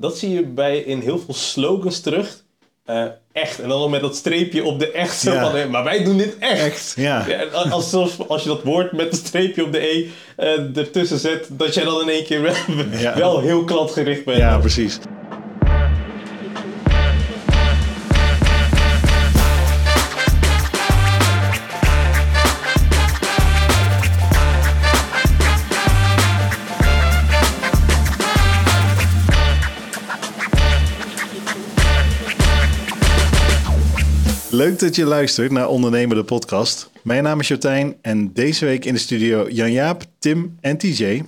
dat zie je bij in heel veel slogans terug. Eh, echt. En dan met dat streepje op de echt. Zo Ja. van, maar wij doen dit echt. Echt, ja. Ja, en als, je dat woord met een streepje op de E eh, ertussen zet, dat jij dan in één keer wel, Ja. wel heel klantgericht bent. Ja, precies. Leuk dat je luistert naar Ondernemer de podcast. Mijn naam is Jotijn en deze week in de studio Jan-Jaap, Tim en TJ.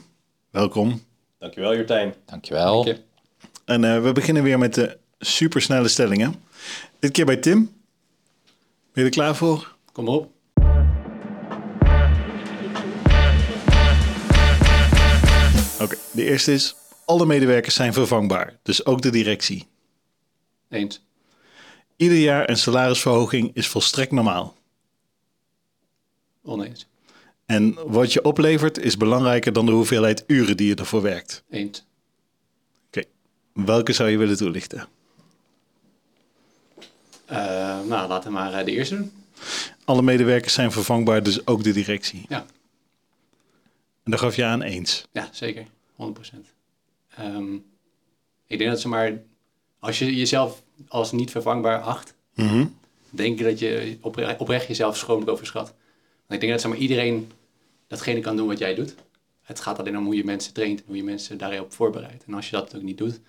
Welkom. Dankjewel Jortijn. Dankjewel. En eh, we beginnen weer met de supersnelle stellingen. Dit keer bij Tim. Ben je er klaar voor? Kom op. Oké, de eerste is... Alle medewerkers zijn vervangbaar, dus ook de directie. Eens. Ieder jaar een salarisverhoging is volstrekt normaal. Oneens. En wat je oplevert is belangrijker dan de hoeveelheid uren die je ervoor werkt. Eens. Oké, welke zou je willen toelichten? Eh, nou, laten we maar eh, de eerste doen. Alle medewerkers zijn vervangbaar, dus ook de directie. Ja, En daar gaf je aan eens. ja zeker. 100%. Ehm, ik denk dat ze maar... Als je jezelf als niet vervangbaar acht... Mhm. denk ik dat je opre- oprecht jezelf schromelijk overschat. Want ik denk dat zeg maar, iedereen datgene kan doen wat jij doet. Het gaat alleen om hoe je mensen traint en hoe je mensen daarop voorbereidt. En als je dat ook niet doet,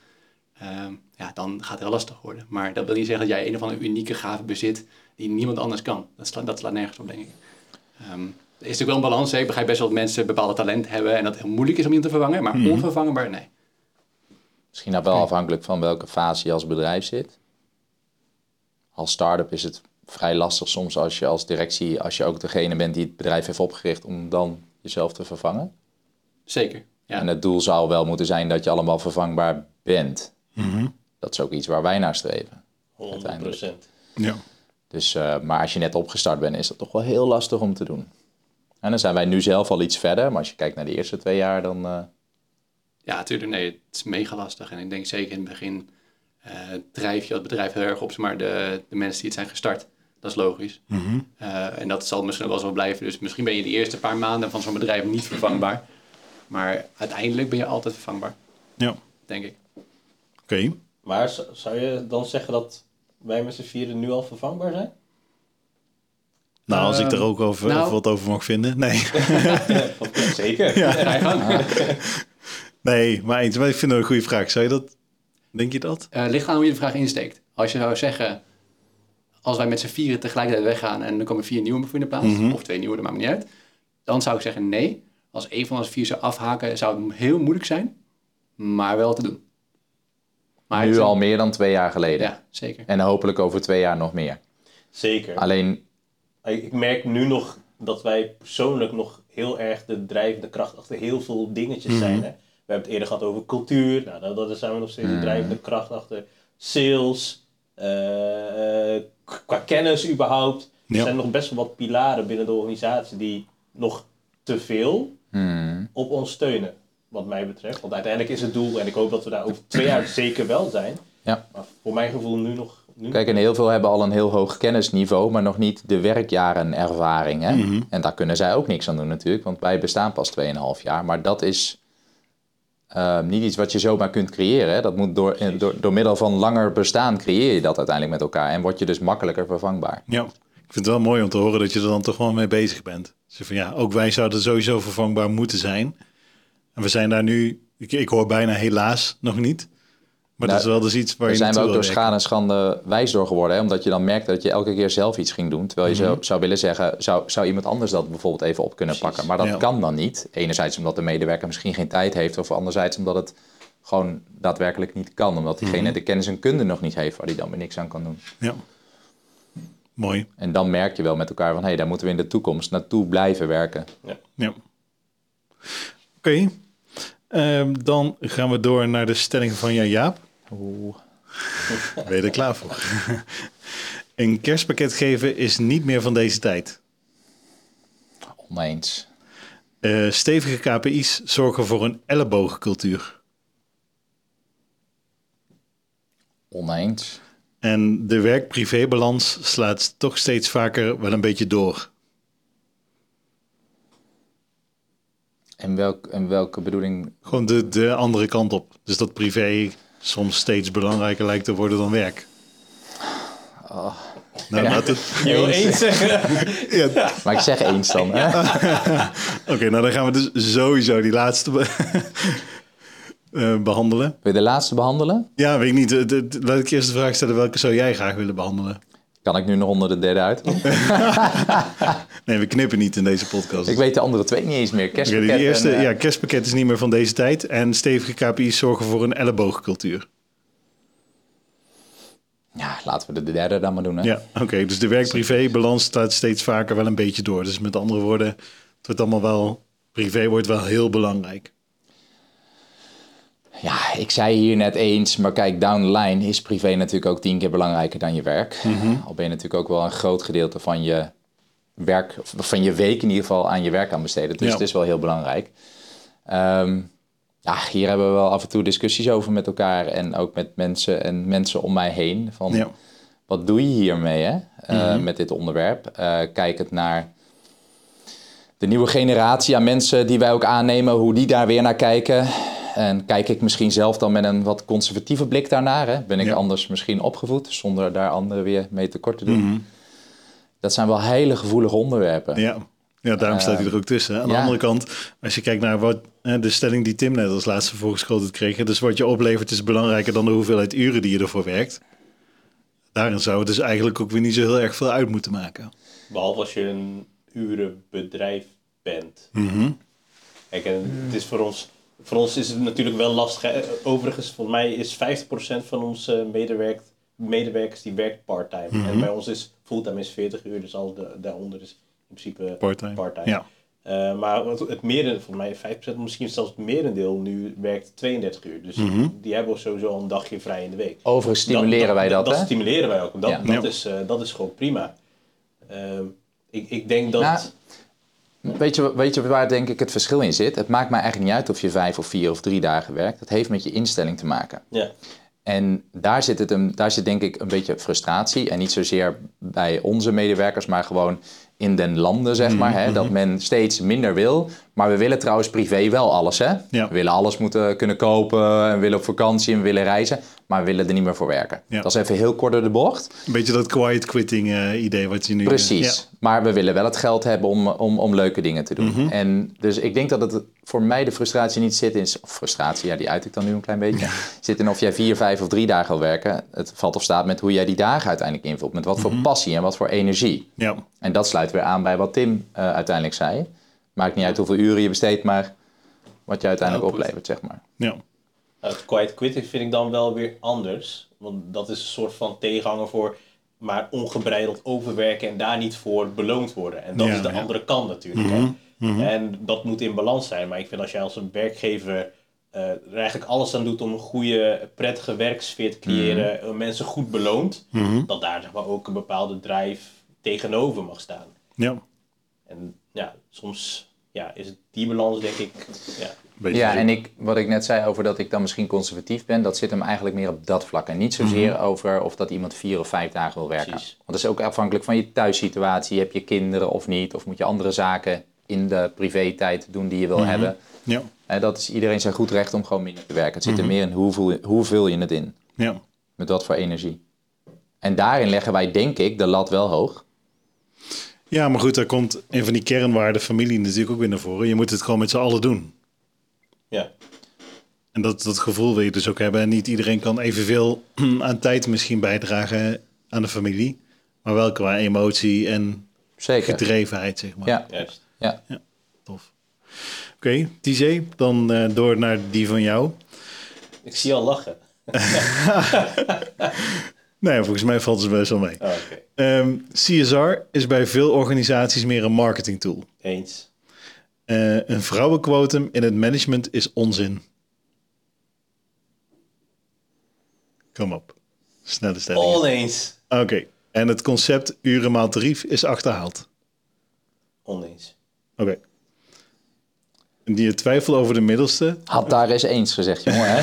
ehm, ja, dan gaat het heel lastig worden. Maar dat wil niet zeggen dat jij een of andere unieke gave bezit die niemand anders kan. Dat slaat, dat slaat nergens op, denk ik. Ehm, er is natuurlijk wel een balans. hè. Ik begrijp best wel dat mensen bepaalde talent hebben en dat het heel moeilijk is om iemand te vervangen. Maar onvervangbaar, nee. Misschien ook wel afhankelijk van welke fase je als bedrijf zit. Als start-up is het vrij lastig soms als je als directie, als je ook degene bent die het bedrijf heeft opgericht, om dan jezelf te vervangen. Zeker. Ja. En het doel zou wel moeten zijn dat je allemaal vervangbaar bent. Dat is ook iets waar wij naar streven. 100%. Ja. Dus, eh, maar als je net opgestart bent, is dat toch wel heel lastig om te doen. En dan zijn wij nu zelf al iets verder, maar als je kijkt naar de eerste twee jaar, dan eh, Ja, natuurlijk. Nee, het is mega lastig. En ik denk zeker in het begin drijf je het bedrijf heel erg op zeg maar, de, de mensen die het zijn gestart. Dat is logisch. Eh, en dat zal misschien ook wel zo blijven. Dus misschien ben je de eerste paar maanden van zo'n bedrijf niet vervangbaar. Maar uiteindelijk ben je altijd vervangbaar, Ja, denk ik. oké. Maar z- zou je dan zeggen dat wij met z'n vieren nu al vervangbaar zijn? Nou, als ik Ehm, er ook over, nou- wat over mag vinden. Nee, Zeker. Nee maar eens. Maar ik vind het een goede vraag. Zou je dat... Denk je dat? Eh, ligt aan hoe je de vraag insteekt. Als je zou zeggen, als wij met z'n vieren tegelijkertijd weggaan en er komen vier nieuwe voor in de plaats, of twee nieuwe, dat maakt me niet uit, dan zou ik zeggen nee. Als een van ons vier zou afhaken, zou het heel moeilijk zijn, maar wel te doen. Maar nu al meer dan twee jaar geleden. Ja, zeker. En hopelijk over twee jaar nog meer. Zeker. Alleen, Ik ik merk nu nog dat wij persoonlijk nog heel erg de drijvende kracht achter heel veel dingetjes zijn. Hè? We hebben het eerder gehad over cultuur. Nou, dat, dat zijn we nog steeds de drijvende kracht achter sales. eh, eh, qua kennis überhaupt. Er zijn nog best wel wat pilaren binnen de organisatie die nog te veel hmm, op ons steunen. Wat mij betreft. Want uiteindelijk is het doel, en ik hoop dat we daar over twee jaar zeker wel zijn. ja. Maar voor mijn gevoel nu nog. Kijk, en heel veel hebben al een heel hoog kennisniveau, maar nog niet de werkjaren ervaring. Hè? En daar kunnen zij ook niks aan doen natuurlijk, want wij bestaan pas 2,5 jaar. Maar dat is eh, niet iets wat je zomaar kunt creëren. Hè? Dat moet door, door, door middel van langer bestaan creëer je dat uiteindelijk met elkaar en word je dus makkelijker vervangbaar. Ja. Ik vind het wel mooi om te horen dat je er dan toch wel mee bezig bent. Dus van ja, ook wij zouden sowieso vervangbaar moeten zijn. En we zijn daar nu, ik, ik hoor bijna helaas nog niet. Maar dat is Nou, wel dus iets waar Daar je zijn we ook door schade en schande wijs door geworden. Hè? Omdat je dan merkt dat je elke keer zelf iets ging doen. Terwijl je Mhm. zou, zou willen zeggen, zou, zou iemand anders dat bijvoorbeeld even op kunnen pakken. Maar dat Ja. kan dan niet. Enerzijds omdat de medewerker misschien geen tijd heeft. Of anderzijds omdat het gewoon daadwerkelijk niet kan. Omdat diegene Mhm. de kennis en kunde nog niet heeft waar hij dan weer niks aan kan doen. Ja. Mooi. En dan merk je wel met elkaar van, hé, hey, daar moeten we in de toekomst naartoe blijven werken. Ja. Oké. Ehm, dan gaan we door naar de stelling van Jan Jaap. Ben je er klaar voor? Een kerstpakket geven is niet meer van deze tijd. Oneens. Eh, stevige KPI's zorgen voor een ellebogencultuur. Oneens. En de werk-privé-balans slaat toch steeds vaker wel een beetje door. En, welk, en welke bedoeling? Gewoon de, de andere kant op. Dus dat privé soms steeds belangrijker lijkt te worden dan werk. Nou, Ja. het- Je wil eens zeggen. ja, Maar ik zeg eens dan. Oké, nou dan gaan we dus sowieso die laatste be- eh, behandelen. Wil je de laatste behandelen? Ja, weet ik niet. De- de- de- laat ik eerst de vraag stellen, welke zou jij graag willen behandelen? Kan ik nu nog onder de derde uit? Nee, we knippen niet in deze podcast. ik weet de andere twee niet eens meer. Kerstpakket die eerste, en, eh, ja, kerstpakket is niet meer van deze tijd. En stevige KPI's zorgen voor een elleboogcultuur. ja, laten we de derde dan maar doen. Hè? Ja, oké. dus de werk-privé-balans staat steeds vaker wel een beetje door. Dus met andere woorden, het wordt allemaal wel... Privé wordt wel heel belangrijk. Ja, ik zei hier net eens, maar kijk, down the line is privé natuurlijk ook tien keer belangrijker dan je werk. Al ben je natuurlijk ook wel een groot gedeelte van je werk, van je week in ieder geval aan je werk aan besteden. Dus Ja. het is wel heel belangrijk. Ehm, ja, hier hebben we wel af en toe discussies over met elkaar en ook met mensen en mensen om mij heen. Van, Ja. wat doe je hiermee hè? eh, met dit onderwerp? Eh kijk het naar de nieuwe generatie aan mensen die wij ook aannemen, hoe die daar weer naar kijken. En kijk ik misschien zelf dan met een wat conservatieve blik daarnaar. Hè? Ben ik Ja. anders misschien opgevoed, zonder daar anderen weer mee tekort te doen. Dat zijn wel hele gevoelige onderwerpen. Ja, ja daarom staat hij er ook tussen. Aan de ja. andere kant, als je kijkt naar wat, hè, de stelling die Tim net als laatste voorgeschoteld kreeg. Dus wat je oplevert is belangrijker dan de hoeveelheid uren die je ervoor werkt. Daarin zou het dus eigenlijk ook weer niet zo heel erg veel uit moeten maken. Behalve als je een urenbedrijf bent. Mhm. Kijk, en het is voor ons, voor ons is het natuurlijk wel lastig. Overigens, volgens mij is 50% van onze medewerk, medewerkers die werkt parttime. Mhm. En bij ons is fulltime is 40 uur, dus al de, daaronder is in principe Part-time. part-time. Ja. Eh, maar wat- het merendeel, volgens mij 5%, misschien zelfs het merendeel nu werkt 32 uur. Dus Mhm. die hebben sowieso al een dagje vrij in de week. Overigens stimuleren wij dat, Dat hè? stimuleren wij ook. Dat, Ja. dat, Ja. Is, eh, dat is gewoon prima. Ehm, ik, ik denk dat... Nou, Weet je, weet je waar denk ik het verschil in zit? Het maakt mij eigenlijk niet uit of je vijf of vier of drie dagen werkt. Het heeft met je instelling te maken. ja. En daar zit, het een, daar zit denk ik een beetje frustratie. En niet zozeer bij onze medewerkers, maar gewoon in den landen, zeg maar. Hè, dat men steeds minder wil. Maar we willen trouwens privé wel alles. Hè? Ja. We willen alles moeten kunnen kopen. En we willen op vakantie en we willen reizen. Maar willen er niet meer voor werken. Ja. Dat is even heel kort door de bocht. Een beetje dat quiet quitting eh, idee wat je nu... eh, Precies. ja. Maar we willen wel het geld hebben om, om, om leuke dingen te doen. Mhm. En dus ik denk dat het voor mij de frustratie niet zit in... Of frustratie, ja, die uit ik dan nu een klein beetje. Zit in of jij vier, vijf of drie dagen wil werken. Het valt of staat met hoe jij die dagen uiteindelijk invult. Met wat Mhm. voor passie en wat voor energie. ja. En dat sluit weer aan bij wat Tim eh, uiteindelijk zei. Maakt niet uit hoeveel uren je besteedt, maar wat je uiteindelijk Output. oplevert, zeg maar. ja. Nou, het quiet quitting vind ik dan wel weer anders. Want dat is een soort van tegenhanger voor maar ongebreideld overwerken en daar niet voor beloond worden. En dat Ja, is de ja. andere kant natuurlijk. hè. En dat moet in balans zijn. Maar ik vind als jij als een werkgever eh, er eigenlijk alles aan doet om een goede, prettige werksfeer te creëren, eh, mensen goed beloont, dat daar zeg maar, ook een bepaalde drive tegenover mag staan. ja. En ja, soms ja, is het die balans denk ik. Ja, Beetje Ja, en ik, wat ik net zei over dat ik dan misschien conservatief ben, dat zit hem eigenlijk meer op dat vlak. En niet zozeer over of dat iemand vier of vijf dagen wil werken. Precies. Want dat is ook afhankelijk van je thuissituatie. Heb je kinderen of niet? Of moet je andere zaken in de privé-tijd doen die je wil hebben? Ja, En dat is iedereen zijn goed recht om gewoon minder te werken. Het zit er meer in hoe vul, hoe vul je het in? ja. Met wat voor energie? En daarin leggen wij, denk ik, de lat wel hoog. ja, maar goed, daar komt een van die kernwaarden familie natuurlijk ook weer naar voren. Je moet het gewoon met z'n allen doen. Ja. En dat, dat gevoel wil je dus ook hebben. En niet iedereen kan evenveel aan tijd misschien bijdragen aan de familie. Maar wel qua emotie en Zeker. gedrevenheid, zeg maar. Ja, juist. ja. Tof. Oké, TJ, dan eh, door naar die van jou. Ik zie al lachen. Nou ja, volgens mij valt het best wel mee. Oh, Oké, Ehm, CSR is bij veel organisaties meer een marketingtool. eens. Eh, een vrouwenquotum in het management is onzin. Kom op. Snelle stelling. Oneens. Oké. En het concept uren maal tarief is achterhaald. Oneens. Oké. Die je twijfelt over de middelste. Had daar eens eens gezegd, jongen. Hè?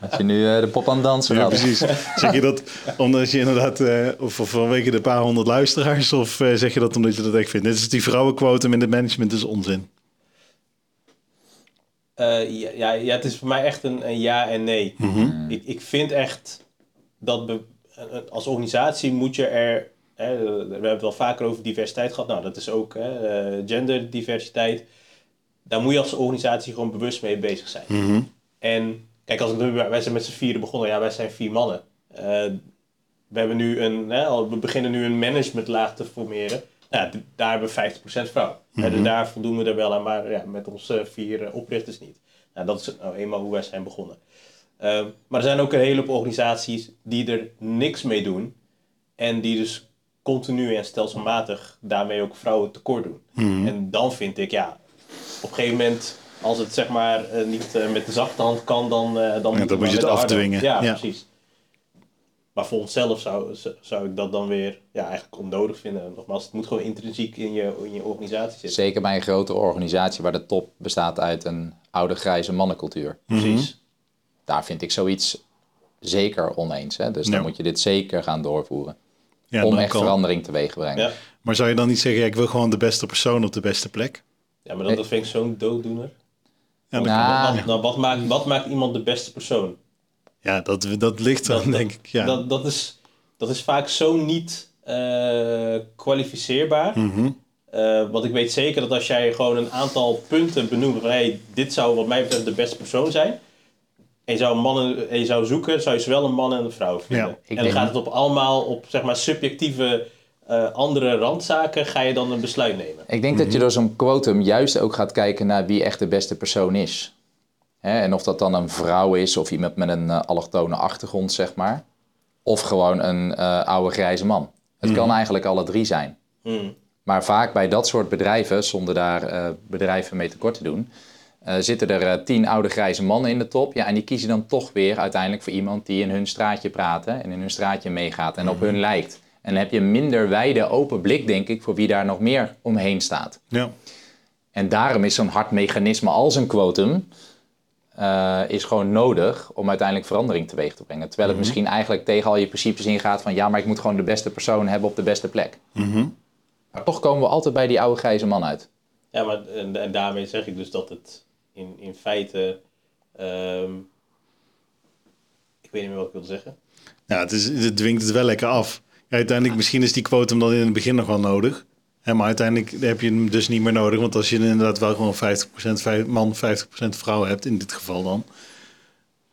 Dat je nu eh, de pop aan het dansen Ja, had. precies. Zeg je dat omdat je inderdaad, eh, of, of vanwege de paar honderd luisteraars, of eh, zeg je dat omdat je dat echt vindt? Dit is die vrouwenquotum in het management is onzin. Eh, ja, ja, ja, het is voor mij echt een, een ja en nee. ik, ik vind echt dat be- als organisatie moet je er. Hè, we hebben het wel vaker over diversiteit gehad. Nou, dat is ook hè, genderdiversiteit. Daar moet je als organisatie gewoon bewust mee bezig zijn. En kijk, als ik, nu- wij zijn met z'n vieren begonnen. Ja, wij zijn vier mannen. Eh, we, hebben nu een, hè, we beginnen nu een managementlaag te formeren. Ja, d- daar hebben we 50% vrouw. Dus daar voldoen we er wel aan, maar ja, met onze vier eh, oprichters niet. Nou, dat is nou eenmaal hoe wij zijn begonnen. Ehm, maar er zijn ook een hele hoop organisaties die er niks mee doen. En die dus continu en stelselmatig daarmee ook vrouwen tekort doen. En dan vind ik, ja, op een gegeven moment, als het zeg maar eh, niet eh, met de zachte hand kan, dan, eh, dan, Ja, dan moet je het afdwingen. Ja, Ja. precies. Maar voor onszelf zou, zou ik dat dan weer ja, eigenlijk onnodig vinden. Nogmaals, het moet gewoon intrinsiek in je, in je organisatie zitten. Zeker bij een grote organisatie waar de top bestaat uit een oude grijze mannencultuur. Precies. Daar vind ik zoiets zeker oneens. Hè? Dus dan Ja. moet je dit zeker gaan doorvoeren. Ja, om echt kan- verandering teweeg te brengen. Ja. Maar zou je dan niet zeggen, ja, ik wil gewoon de beste persoon op de beste plek? Ja, maar dat, dat vind ik zo'n dooddoener. Ja, Nou, Wat, nou, wat, maakt, wat maakt iemand de beste persoon? ja, dat, dat ligt dan, Dat- denk ik. Ja. Dat, dat, is, dat is vaak zo niet eh, kwalificeerbaar. Eh, want ik weet zeker dat als jij gewoon een aantal punten benoemt van hey, dit zou wat mij betreft de beste persoon zijn. En je zou, mannen, en je zou zoeken, zou je zowel een man en een vrouw vinden. Ja, en dan gaat het op allemaal op zeg maar subjectieve eh, andere randzaken ga je dan een besluit nemen. Ik denk dat je door zo'n quotum juist ook gaat kijken naar wie echt de beste persoon is. Hè, en of dat dan een vrouw is of iemand met een eh, allochtone achtergrond, zeg maar. Of gewoon een eh, oude grijze man. Het kan eigenlijk alle drie zijn. Hmm. Maar vaak bij dat soort bedrijven, zonder daar eh, bedrijven mee tekort te doen, eh, zitten er tien oude grijze mannen in de top. Ja, en die kiezen dan toch weer uiteindelijk voor iemand die in hun straatje praat hè, en in hun straatje meegaat en op hun lijkt. En dan heb je een minder wijde open blik, denk ik, voor wie daar nog meer omheen staat. ja. En daarom is zo'n hard mechanisme als een quotum eh, is gewoon nodig om uiteindelijk verandering teweeg te brengen. Terwijl het misschien eigenlijk tegen al je principes ingaat van ja, maar ik moet gewoon de beste persoon hebben op de beste plek. Maar toch komen we altijd bij die oude grijze man uit. Ja, maar en, en daarmee zeg ik dus dat het in, in feite. ehm, ik weet niet meer wat ik wilde zeggen. Ja, het, is, het dwingt het wel lekker af. Uiteindelijk, misschien is die quotum dan in het begin nog wel nodig. Hè, maar uiteindelijk heb je hem dus niet meer nodig. Want als je inderdaad wel gewoon 50% vij- man, 50% vrouw hebt, in dit geval dan.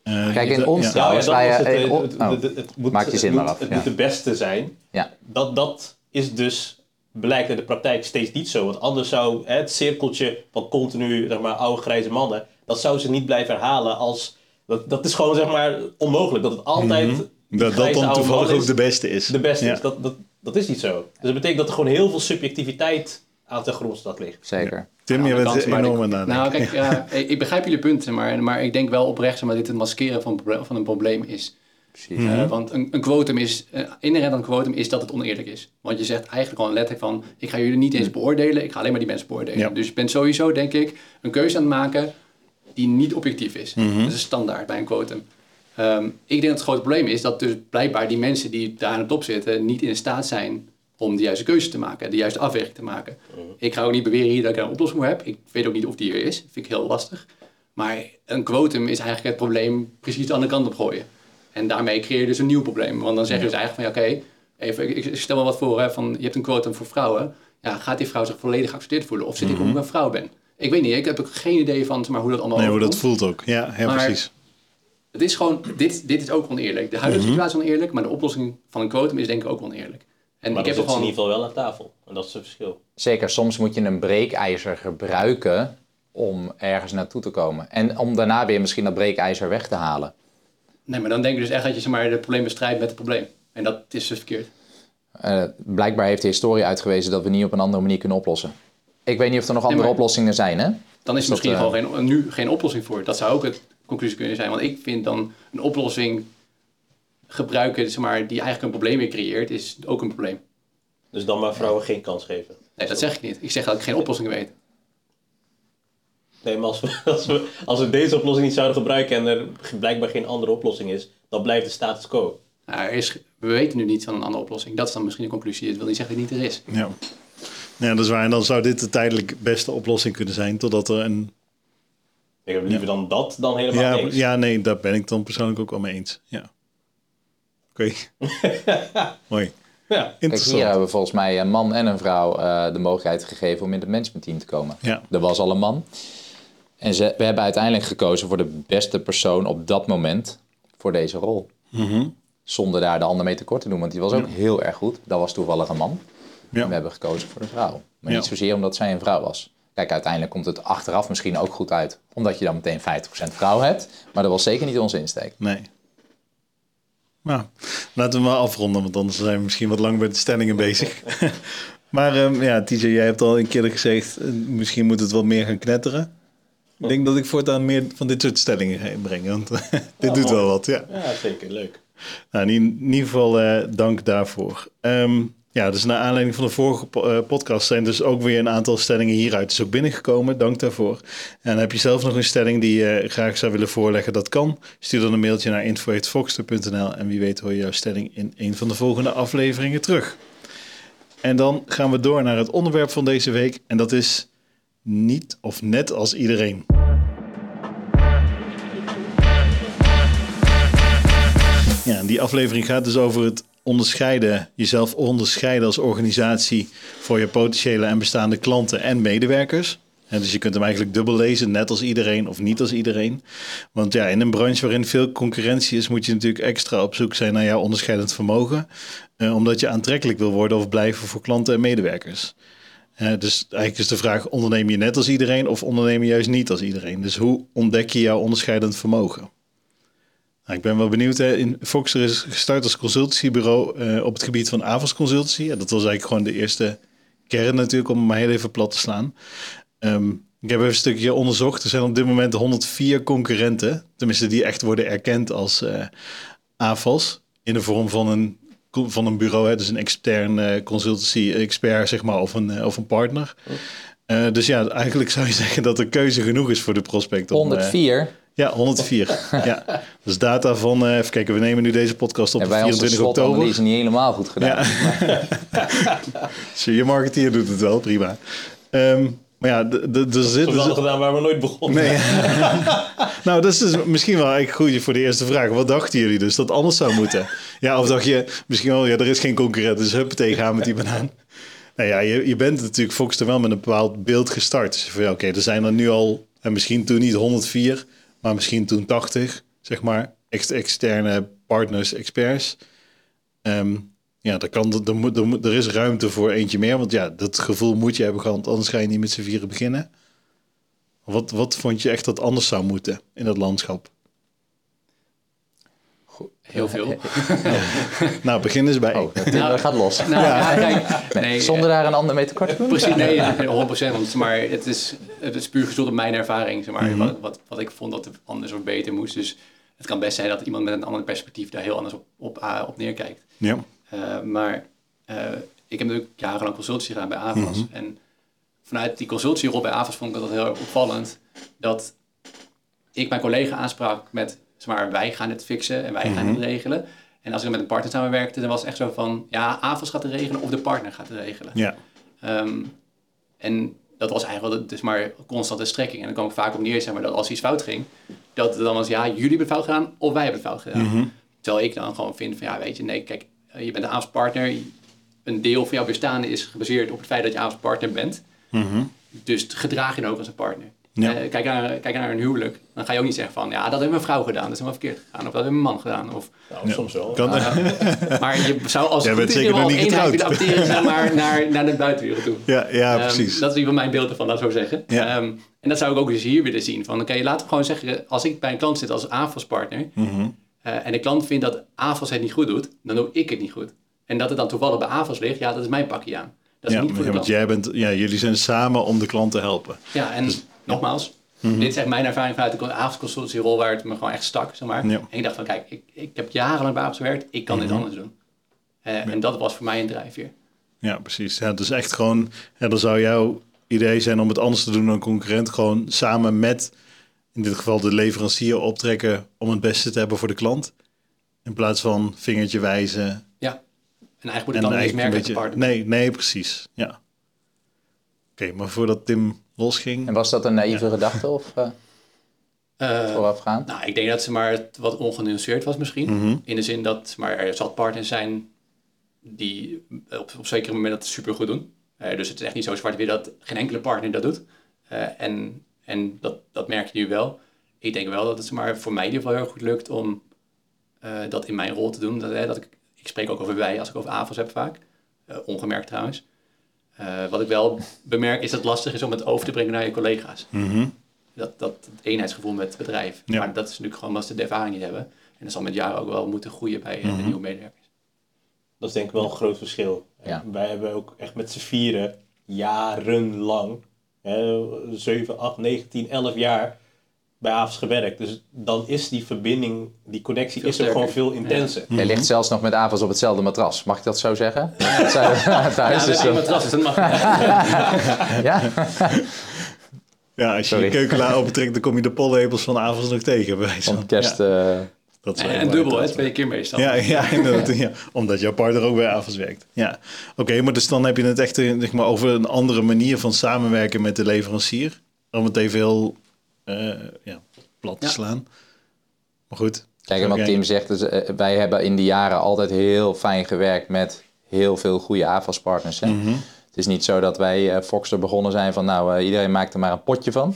Eh, Kijk, in je- ons ja. Trouwens, dat wij, was het, het, oh. het- het- het moet, Maak je zin het maar moet- af, Het ja. moet de beste zijn. Ja, Dat, dat is dus blijkt in de praktijk steeds niet zo. Want anders zou hè, het cirkeltje van continu zeg maar, oude grijze mannen, dat zou ze niet blijven herhalen als. Dat, dat is gewoon zeg maar onmogelijk. Dat het altijd. Mhm. Dat, dat dan toevallig ook de beste is. de beste Ja. is. Dat, dat, dat is niet zo. Dus dat betekent dat er gewoon heel veel subjectiviteit aan ten grondslag ligt. zeker. Tim, je de bent enorm aan nadenken. Nou, kijk, ja, ik ik begrijp jullie punten, maar, maar ik denk wel oprecht maar, dit het maskeren van, van een probleem is. Precies. Eh, want een, een quotum is, uh, inherent aan een quotum is dat het oneerlijk is. Want je zegt eigenlijk gewoon letterlijk van, ik ga jullie niet eens beoordelen, ik ga alleen maar die mensen beoordelen. Ja. Dus je bent sowieso, denk ik, een keuze aan het maken die niet objectief is. Dat is standaard bij een quotum. Ehm, ik denk dat het grote probleem is dat dus blijkbaar die mensen die daar aan de top zitten niet in staat zijn om de juiste keuze te maken, de juiste afweging te maken. Ik ga ook niet beweren hier dat ik een oplossing voor heb. Ik weet ook niet of die er is. vind ik heel lastig. Maar een quotum is eigenlijk het probleem precies de andere kant op gooien. En daarmee creëer je dus een nieuw probleem. Want dan zeg je dus eigenlijk van ja, oké, even, ik, stel me wat voor, hè, van je hebt een quotum voor vrouwen. Ja, gaat die vrouw zich volledig geaccepteerd voelen? Of zit ik omdat ik een vrouw ben? Ik weet niet, ik heb ook geen idee van maar, hoe dat allemaal Nee, hoe dat voelt ook. Ja, ja Maar- precies. Het is gewoon, dit, dit is ook oneerlijk. De huidige situatie is oneerlijk, maar de oplossing van een quotum is denk ik ook oneerlijk. En Maar ik heb zit er ze in gewoon... ieder geval wel aan tafel. En dat is het verschil. Zeker, soms moet je een breekijzer gebruiken om ergens naartoe te komen. En om daarna weer misschien dat breekijzer weg te halen. Nee, maar dan denk ik dus echt dat je zeg maar, het probleem bestrijdt met het probleem. En dat is dus verkeerd. Eh, blijkbaar heeft de historie uitgewezen dat we niet op een andere manier kunnen oplossen. Ik weet niet of er nog andere maar- oplossingen zijn, hè? Dan is er dat, misschien eh, gewoon geen, nu geen oplossing voor. Dat zou ook het conclusie kunnen zijn. Want ik vind dan een oplossing gebruiken zeg maar, die eigenlijk een probleem weer creëert, is ook een probleem. Dus dan maar vrouwen geen kans geven. Nee, dat zeg ik niet. Ik zeg dat ik geen oplossing weet. Nee, maar als we, als, we, als we deze oplossing niet zouden gebruiken en er blijkbaar geen andere oplossing is, dan blijft de status quo. Nou, er is, we weten nu niet van een andere oplossing. Dat is dan misschien de conclusie. Het wil niet zeggen dat het niet er is. Ja. ja, dat is waar. En dan zou dit de tijdelijk beste oplossing kunnen zijn, totdat er een... Ik heb liever dan dat dan helemaal Ja, niks. ja, nee, daar ben ik dan persoonlijk ook wel mee eens. Ja. Oké. Mooi. Ja. Kijk, Interessant. hier hebben we volgens mij een man en een vrouw eh, de mogelijkheid gegeven om in het managementteam te komen. Ja. Er was al een man. En ze, we hebben uiteindelijk gekozen voor de beste persoon op dat moment voor deze rol. Mhm. Zonder daar de ander mee tekort te doen, want die was ook heel erg goed. Dat was toevallig een man. Ja. En we hebben gekozen voor een vrouw. Maar Ja. niet zozeer omdat zij een vrouw was. Kijk, uiteindelijk komt het achteraf misschien ook goed uit. Omdat je dan meteen 50% vrouw hebt. Maar dat was zeker niet onze insteek. Nee. Nou, laten we maar afronden, want anders zijn we misschien wat lang met de stellingen bezig. maar ehm, ja, TJ, jij hebt al een keer gezegd, eh, misschien moet het wat meer gaan knetteren. Ik denk dat ik voortaan meer van dit soort stellingen ga inbrengen, want dit doet wel wat, ja. Ja, zeker. Leuk. Nou, in, in ieder geval eh, dank daarvoor. Ehm, ja, dus naar aanleiding van de vorige eh, podcast zijn dus ook weer een aantal stellingen hieruit dus ook binnengekomen. Dank daarvoor. En heb je zelf nog een stelling die je graag zou willen voorleggen, dat kan. Stuur dan een mailtje naar info.foxter.nl en wie weet hoor je jouw stelling in een van de volgende afleveringen terug. En dan gaan we door naar het onderwerp van deze week en dat is niet of net als iedereen. Ja, die aflevering gaat dus over het onderscheiden, jezelf onderscheiden als organisatie voor je potentiële en bestaande klanten en medewerkers. En dus je kunt hem eigenlijk dubbel lezen, net als iedereen of niet als iedereen. Want ja, in een branche waarin veel concurrentie is, moet je natuurlijk extra op zoek zijn naar jouw onderscheidend vermogen. eh, omdat je aantrekkelijk wil worden of blijven voor klanten en medewerkers. Eh, dus eigenlijk is de vraag, onderneem je net als iedereen of onderneem je juist niet als iedereen? Dus hoe ontdek je jouw onderscheidend vermogen? Nou, ik ben wel benieuwd. Hè. In Foxter is gestart als consultancybureau eh, op het gebied van AVAS consultancy. Ja, dat was eigenlijk gewoon de eerste kern natuurlijk, om maar heel even plat te slaan. Ehm, ik heb even een stukje onderzocht. Er zijn op dit moment 104 concurrenten. Tenminste, die echt worden erkend als AVAS. In de vorm van een, van een bureau. Hè, dus een extern eh, consultancy expert, zeg maar, of een, of een partner. Eh, dus ja, eigenlijk zou je zeggen dat er keuze genoeg is voor de prospect. om, eh, 104. Ja, 104. ja. Dus data van, eh, even kijken, we nemen nu deze podcast op onze 24 oktober. slotanalyse niet helemaal goed gedaan. Ja. Zie je marketeer doet het wel, prima. Ehm, maar ja, er zit... is wel gedaan waar we nooit begonnen. Nee. nou, dat is dus misschien wel eigenlijk goed voor de eerste vraag. Wat dachten jullie dus dat anders zou moeten? Ja, of dacht je misschien wel, ja, er is geen concurrent, dus huppatee, gaan met die banaan. Nou ja, je, je bent natuurlijk Fox er wel met een bepaald beeld gestart. Dus van ja, oké, er zijn er nu al, en misschien toen niet 104, maar misschien toen 80, zeg maar, ex- externe partners, experts. Ehm, ja, er, kan, er, er, er is ruimte voor eentje meer, want ja, dat gevoel moet je hebben gehad, anders ga je niet met z'n vieren beginnen. Wat, wat vond je echt dat anders zou moeten in dat landschap? Heel veel. Nou, begin eens bij. Oh, dat dat gaat los. Nou, ja, kijk, Nee, zonder daar een ander mee tekort te doen? Precies, nee, nee, 100%. Want, maar het is, het is puur gezond op mijn ervaring. Zeg maar, Mhm. wat, wat, wat ik vond dat het anders of beter moest. Dus het kan best zijn dat iemand met een ander perspectief daar heel anders op, op, ah, op neerkijkt. Ja. Eh, maar eh, ik heb natuurlijk jarenlang consultancy gedaan bij AVAS. Mhm. En vanuit die consultancyrol bij AVAS vond ik dat heel erg opvallend. Dat ik mijn collega aansprak met, zeg maar, wij gaan het fixen en wij gaan Mhm. het regelen. En als ik met een partner samenwerkte, dan was het echt zo van, ja, AVAS gaat het regelen of de partner gaat het regelen. Ja. Ehm, en dat was eigenlijk wel dus maar constante strekking. En dan kwam ik vaak op neer, zeg maar, dat als iets fout ging, dat het dan was, ja, jullie hebben het fout gedaan of wij hebben het fout gedaan. Mhm. Terwijl ik dan gewoon vind van, ja, weet je, nee, kijk, eh, je bent een AVAS-partner. Een deel van jouw bestaan is gebaseerd op het feit dat je AVAS-partner bent. Mhm. Dus gedraag je dan ook als een partner. Ja. Eh, kijk, naar, kijk naar een huwelijk. Dan ga je ook niet zeggen van, ja, dat heeft mijn vrouw gedaan. Dat is helemaal verkeerd gegaan. Of dat heeft mijn man gedaan. Of, Nou, Ja. soms wel. Kan, maar je zou als Jij bent goed zeker nog niet eenheid acteren zeg maar, naar, naar de buitenwereld toe. ja, ja, Ehm, precies. dat is in ieder geval mijn beeld ervan, laat ik zo zeggen. Ja. Ehm, en dat zou ik ook dus hier willen zien. Van oké, laten we gewoon zeggen, als ik bij een klant zit als AFAS-partner... Mhm. eh, en de klant vindt dat AFAS het niet goed doet, dan doe ik het niet goed. En dat het dan toevallig bij AFAS ligt, ja, dat is mijn pakje aan. Dat is ja, niet voor de klant. jij bent, ja, jullie zijn samen om de klant te helpen. Ja, en Dus- nogmaals, Mhm. dit is echt mijn ervaring vanuit de AFAS consultancyrol waar het me gewoon echt stak, zeg maar. Ja. En ik dacht van, kijk, ik, ik heb jarenlang bij gewerkt, ik kan Mhm. dit anders doen. Eh, En dat was voor mij een drijfveer. Ja, precies. Ja, dus echt gewoon, ja, dan zou jouw, idee zijn om het anders te doen dan een concurrent. Gewoon samen met, in dit geval de leverancier, optrekken om het beste te hebben voor de klant. In plaats van vingertje wijzen. Ja. En eigenlijk moet het dan niet eigenlijk merken partner. Nee, nee, precies. Ja. Oké, maar voordat Tim losging... En was dat een naïeve gedachte of eh, Eh, voorafgaand? Nou, ik denk dat ze maar het wat ongenuanceerd was misschien. Mhm. In de zin dat maar er zat partners zijn die op, op zekere moment dat supergoed doen. Eh, dus het is echt niet zo zwart-wit dat geen enkele partner dat doet. Eh, en en dat, dat merk je nu wel. Ik denk wel dat het maar voor mij in ieder geval heel goed lukt om eh, dat in mijn rol te doen. Dat, hè, dat ik, ik spreek ook over wij als ik over AVOS heb vaak. Eh, ongemerkt trouwens. Eh, wat ik wel bemerk is dat het lastig is om het over te brengen naar je collega's. Mhm. Dat, dat het eenheidsgevoel met het bedrijf. Ja. Maar dat is natuurlijk gewoon omdat ze de ervaring niet hebben. En dat zal met jaren ook wel moeten groeien bij eh, Mhm. de nieuwe medewerkers. Dat is denk ik wel een groot verschil. Ja. Wij hebben ook echt met z'n vieren jarenlang, hè, 7, 8, 9, 10, 11 jaar bij AVS gewerkt. Dus dan is die verbinding, die connectie Veel is er gewoon veel intenser. Jij ligt zelfs nog met avonds op hetzelfde matras. Mag ik dat zo zeggen? Het zijn- Thuis Ja, is dat is zo- matras, dat mag. ja? Ja, als je Sorry. je keukenla opentrekt, dan kom je de pollepels van avonds nog tegen. bij Van kerst... Ja, eh, dat is En, dubbel, dat hè, twee keer meestal. Ja, ja, inderdaad, ja. omdat jouw partner ook bij avonds werkt. Ja, oké, maar dus dan heb je het echt eh, zeg maar, over een andere manier van samenwerken met de leverancier. Om het even heel ja, plat te Ja. slaan. Maar goed. Kijk, en wat. Tim zegt, dus, eh, wij hebben in die jaren altijd heel fijn gewerkt met heel veel goede AFAS-partners. hè. Mhm. Het is niet zo dat wij eh Foxter begonnen zijn van, nou, eh, iedereen maakt er maar een potje van.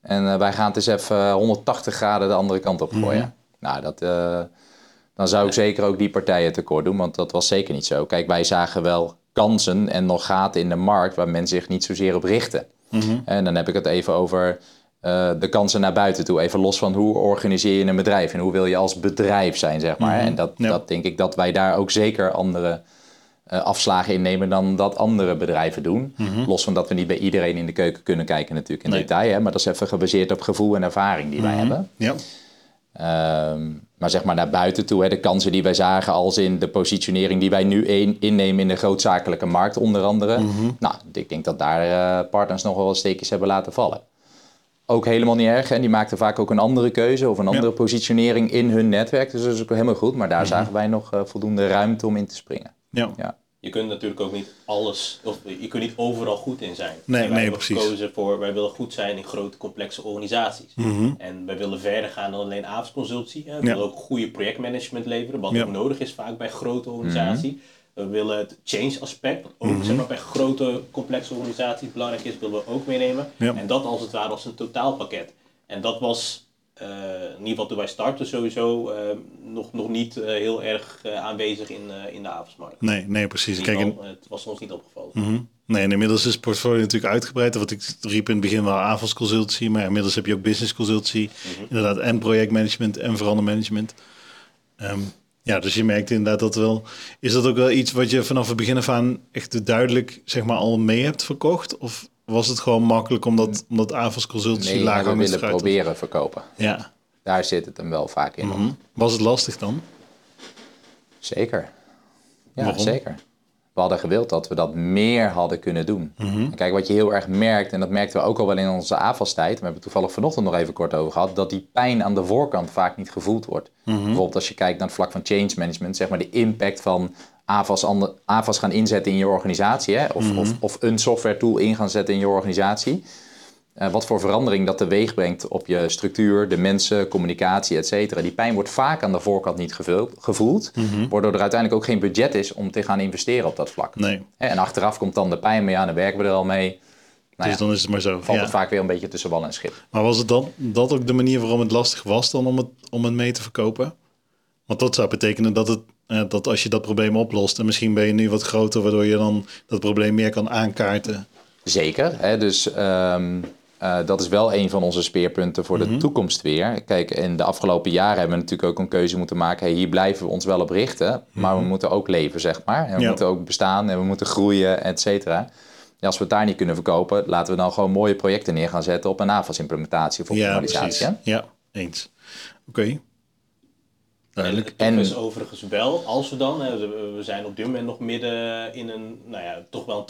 En eh, wij gaan het eens even eh, 180 graden de andere kant op gooien. Mhm. Nou, dat, eh, dan zou ik zeker ook die partijen tekort doen, want dat was zeker niet zo. Kijk, wij zagen wel kansen en nog gaten in de markt waar men zich niet zozeer op richtte. Mhm. En dan heb ik het even over eh, de kansen naar buiten toe. Even los van hoe organiseer je een bedrijf en hoe wil je als bedrijf zijn, zeg maar. En dat, Ja. dat denk ik dat wij daar ook zeker andere eh, afslagen in nemen dan dat andere bedrijven doen. Los van dat we niet bij iedereen in de keuken kunnen kijken natuurlijk in Nee. detail. Hè, maar dat is even gebaseerd op gevoel en ervaring die wij hebben. Ja, Ehm, maar zeg maar naar buiten toe, hè, de kansen die wij zagen als in de positionering die wij nu in- innemen in de grootzakelijke markt onder andere. Nou, ik denk dat daar eh, partners nog wel wat steekjes hebben laten vallen. Ook helemaal niet erg. En die maakten vaak ook een andere keuze of een andere positionering in hun netwerk. Dus dat is ook helemaal goed. Maar daar zagen wij nog eh, voldoende ruimte om in te springen. ja. Ja. Je kunt natuurlijk ook niet alles, of je kunt niet overal goed in zijn. Nee, En wij nee, hebben precies. gekozen voor, wij willen goed zijn in grote complexe organisaties. Mhm. En wij willen verder gaan dan alleen avondconsultie. hè. We Ja. willen ook goede projectmanagement leveren, wat Ja. ook nodig is vaak bij grote organisaties. We willen het change aspect, wat ook Mhm. zeg maar, bij grote complexe organisaties belangrijk is, willen we ook meenemen. Ja. En dat als het ware als een totaalpakket. En dat was eh, in ieder geval toen wij startten sowieso eh, nog, nog niet eh, heel erg aanwezig in, in de avondsmarkt. Nee, nee, precies. Kijk, het was ons niet opgevallen. Mhm. Nee, en inmiddels is het portfolio natuurlijk uitgebreid. Wat ik riep in het begin wel avondsconsultie, maar inmiddels heb je ook business consultie. Inderdaad, en projectmanagement en verandermanagement. Ehm, ja, dus je merkt inderdaad dat wel. Is dat ook wel iets wat je vanaf het begin af aan echt duidelijk zeg maar, al mee hebt verkocht? Of was het gewoon makkelijk omdat, omdat avondsconsultie Nee, lager we willen proberen verkopen. Ja. Daar zit het hem wel vaak in. Mhm. Was het lastig dan? Zeker. Ja, Waarom? zeker. We hadden gewild dat we dat meer hadden kunnen doen. Mhm. Kijk, wat je heel erg merkt, en dat merkten we ook al wel in onze AFAS-tijd, we hebben het toevallig vanochtend nog even kort over gehad, dat die pijn aan de voorkant vaak niet gevoeld wordt. Mhm. Bijvoorbeeld als je kijkt naar het vlak van change management, zeg maar de impact van AFAS, AFAS gaan inzetten in je organisatie, hè? Of, Mhm. of, of een software tool in gaan zetten in je organisatie. Eh, wat voor verandering dat teweeg brengt op je structuur, de mensen, communicatie, et cetera. Die pijn wordt vaak aan de voorkant niet gevuld- gevoeld, waardoor er uiteindelijk ook geen budget is om te gaan investeren op dat vlak. Nee. En achteraf komt dan de pijn, maar ja, dan werken we er al mee. Nou dus ja, dan is het maar zo. valt Ja. het vaak weer een beetje tussen wal en schip. Maar was het dan dat ook de manier waarom het lastig was dan om het, om het mee te verkopen? Want dat zou betekenen dat, het, eh, dat als je dat probleem oplost en misschien ben je nu wat groter, waardoor je dan dat probleem meer kan aankaarten. Zeker. Hè? Dus ehm, eh, dat is wel een van onze speerpunten voor de toekomst weer. Kijk, in de afgelopen jaren hebben we natuurlijk ook een keuze moeten maken. Hey, hier blijven we ons wel op richten, maar we moeten ook leven, zeg maar. En we Ja. moeten ook bestaan en we moeten groeien, et cetera. Ja, als we het daar niet kunnen verkopen, laten we dan gewoon mooie projecten neer gaan zetten op een AFAS-implementatie of Ja, optimalisatie. precies. hè? Ja, eens. Oké. Duidelijk. En- is overigens wel, als we dan, we zijn op dit moment nog midden in een, nou ja, toch wel een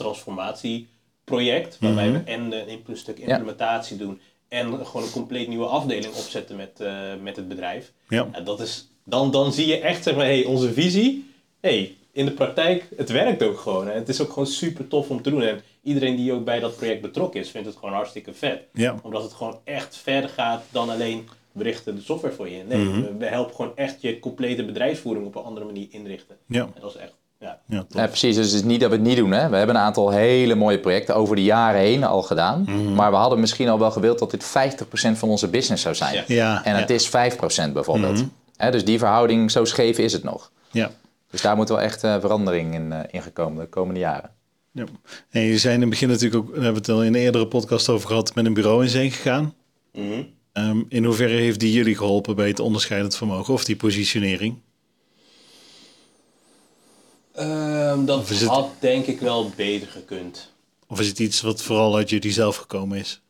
project, waarbij we en een een stuk implementatie doen en gewoon een compleet nieuwe afdeling opzetten met, eh, met het bedrijf. Ja. Ja, dat is, dan, dan zie je echt, zeg maar, hey, onze visie, hey, in de praktijk, het werkt ook gewoon. En het is ook gewoon super tof om te doen. En iedereen die ook bij dat project betrokken is, vindt het gewoon hartstikke vet. Ja. Omdat het gewoon echt verder gaat dan alleen we richten de software voor je. Nee, Mhm. we, we helpen gewoon echt je complete bedrijfsvoering op een andere manier inrichten. Ja. En dat is echt, ja. Ja, precies. Dus het is niet dat we het niet doen. Hè. We hebben een aantal hele mooie projecten over de jaren heen al gedaan. Mhm. Maar we hadden misschien al wel gewild dat dit 50% van onze business zou zijn. Ja. Ja, En het is 5% bijvoorbeeld. Mhm. Hè, dus die verhouding, zo scheef is het nog. Ja. Dus daar moet wel echt eh, verandering in, eh, in gekomen de komende jaren. Ja. En je zijn in het begin natuurlijk ook, daar hebben we het al in een eerdere podcast over gehad, met een bureau in zee gegaan. Mhm. Ehm, in hoeverre heeft die jullie geholpen bij het onderscheidend vermogen of die positionering? Ehm, dat het- had denk ik wel beter gekund. Of is het iets wat vooral uit jullie zelf gekomen is?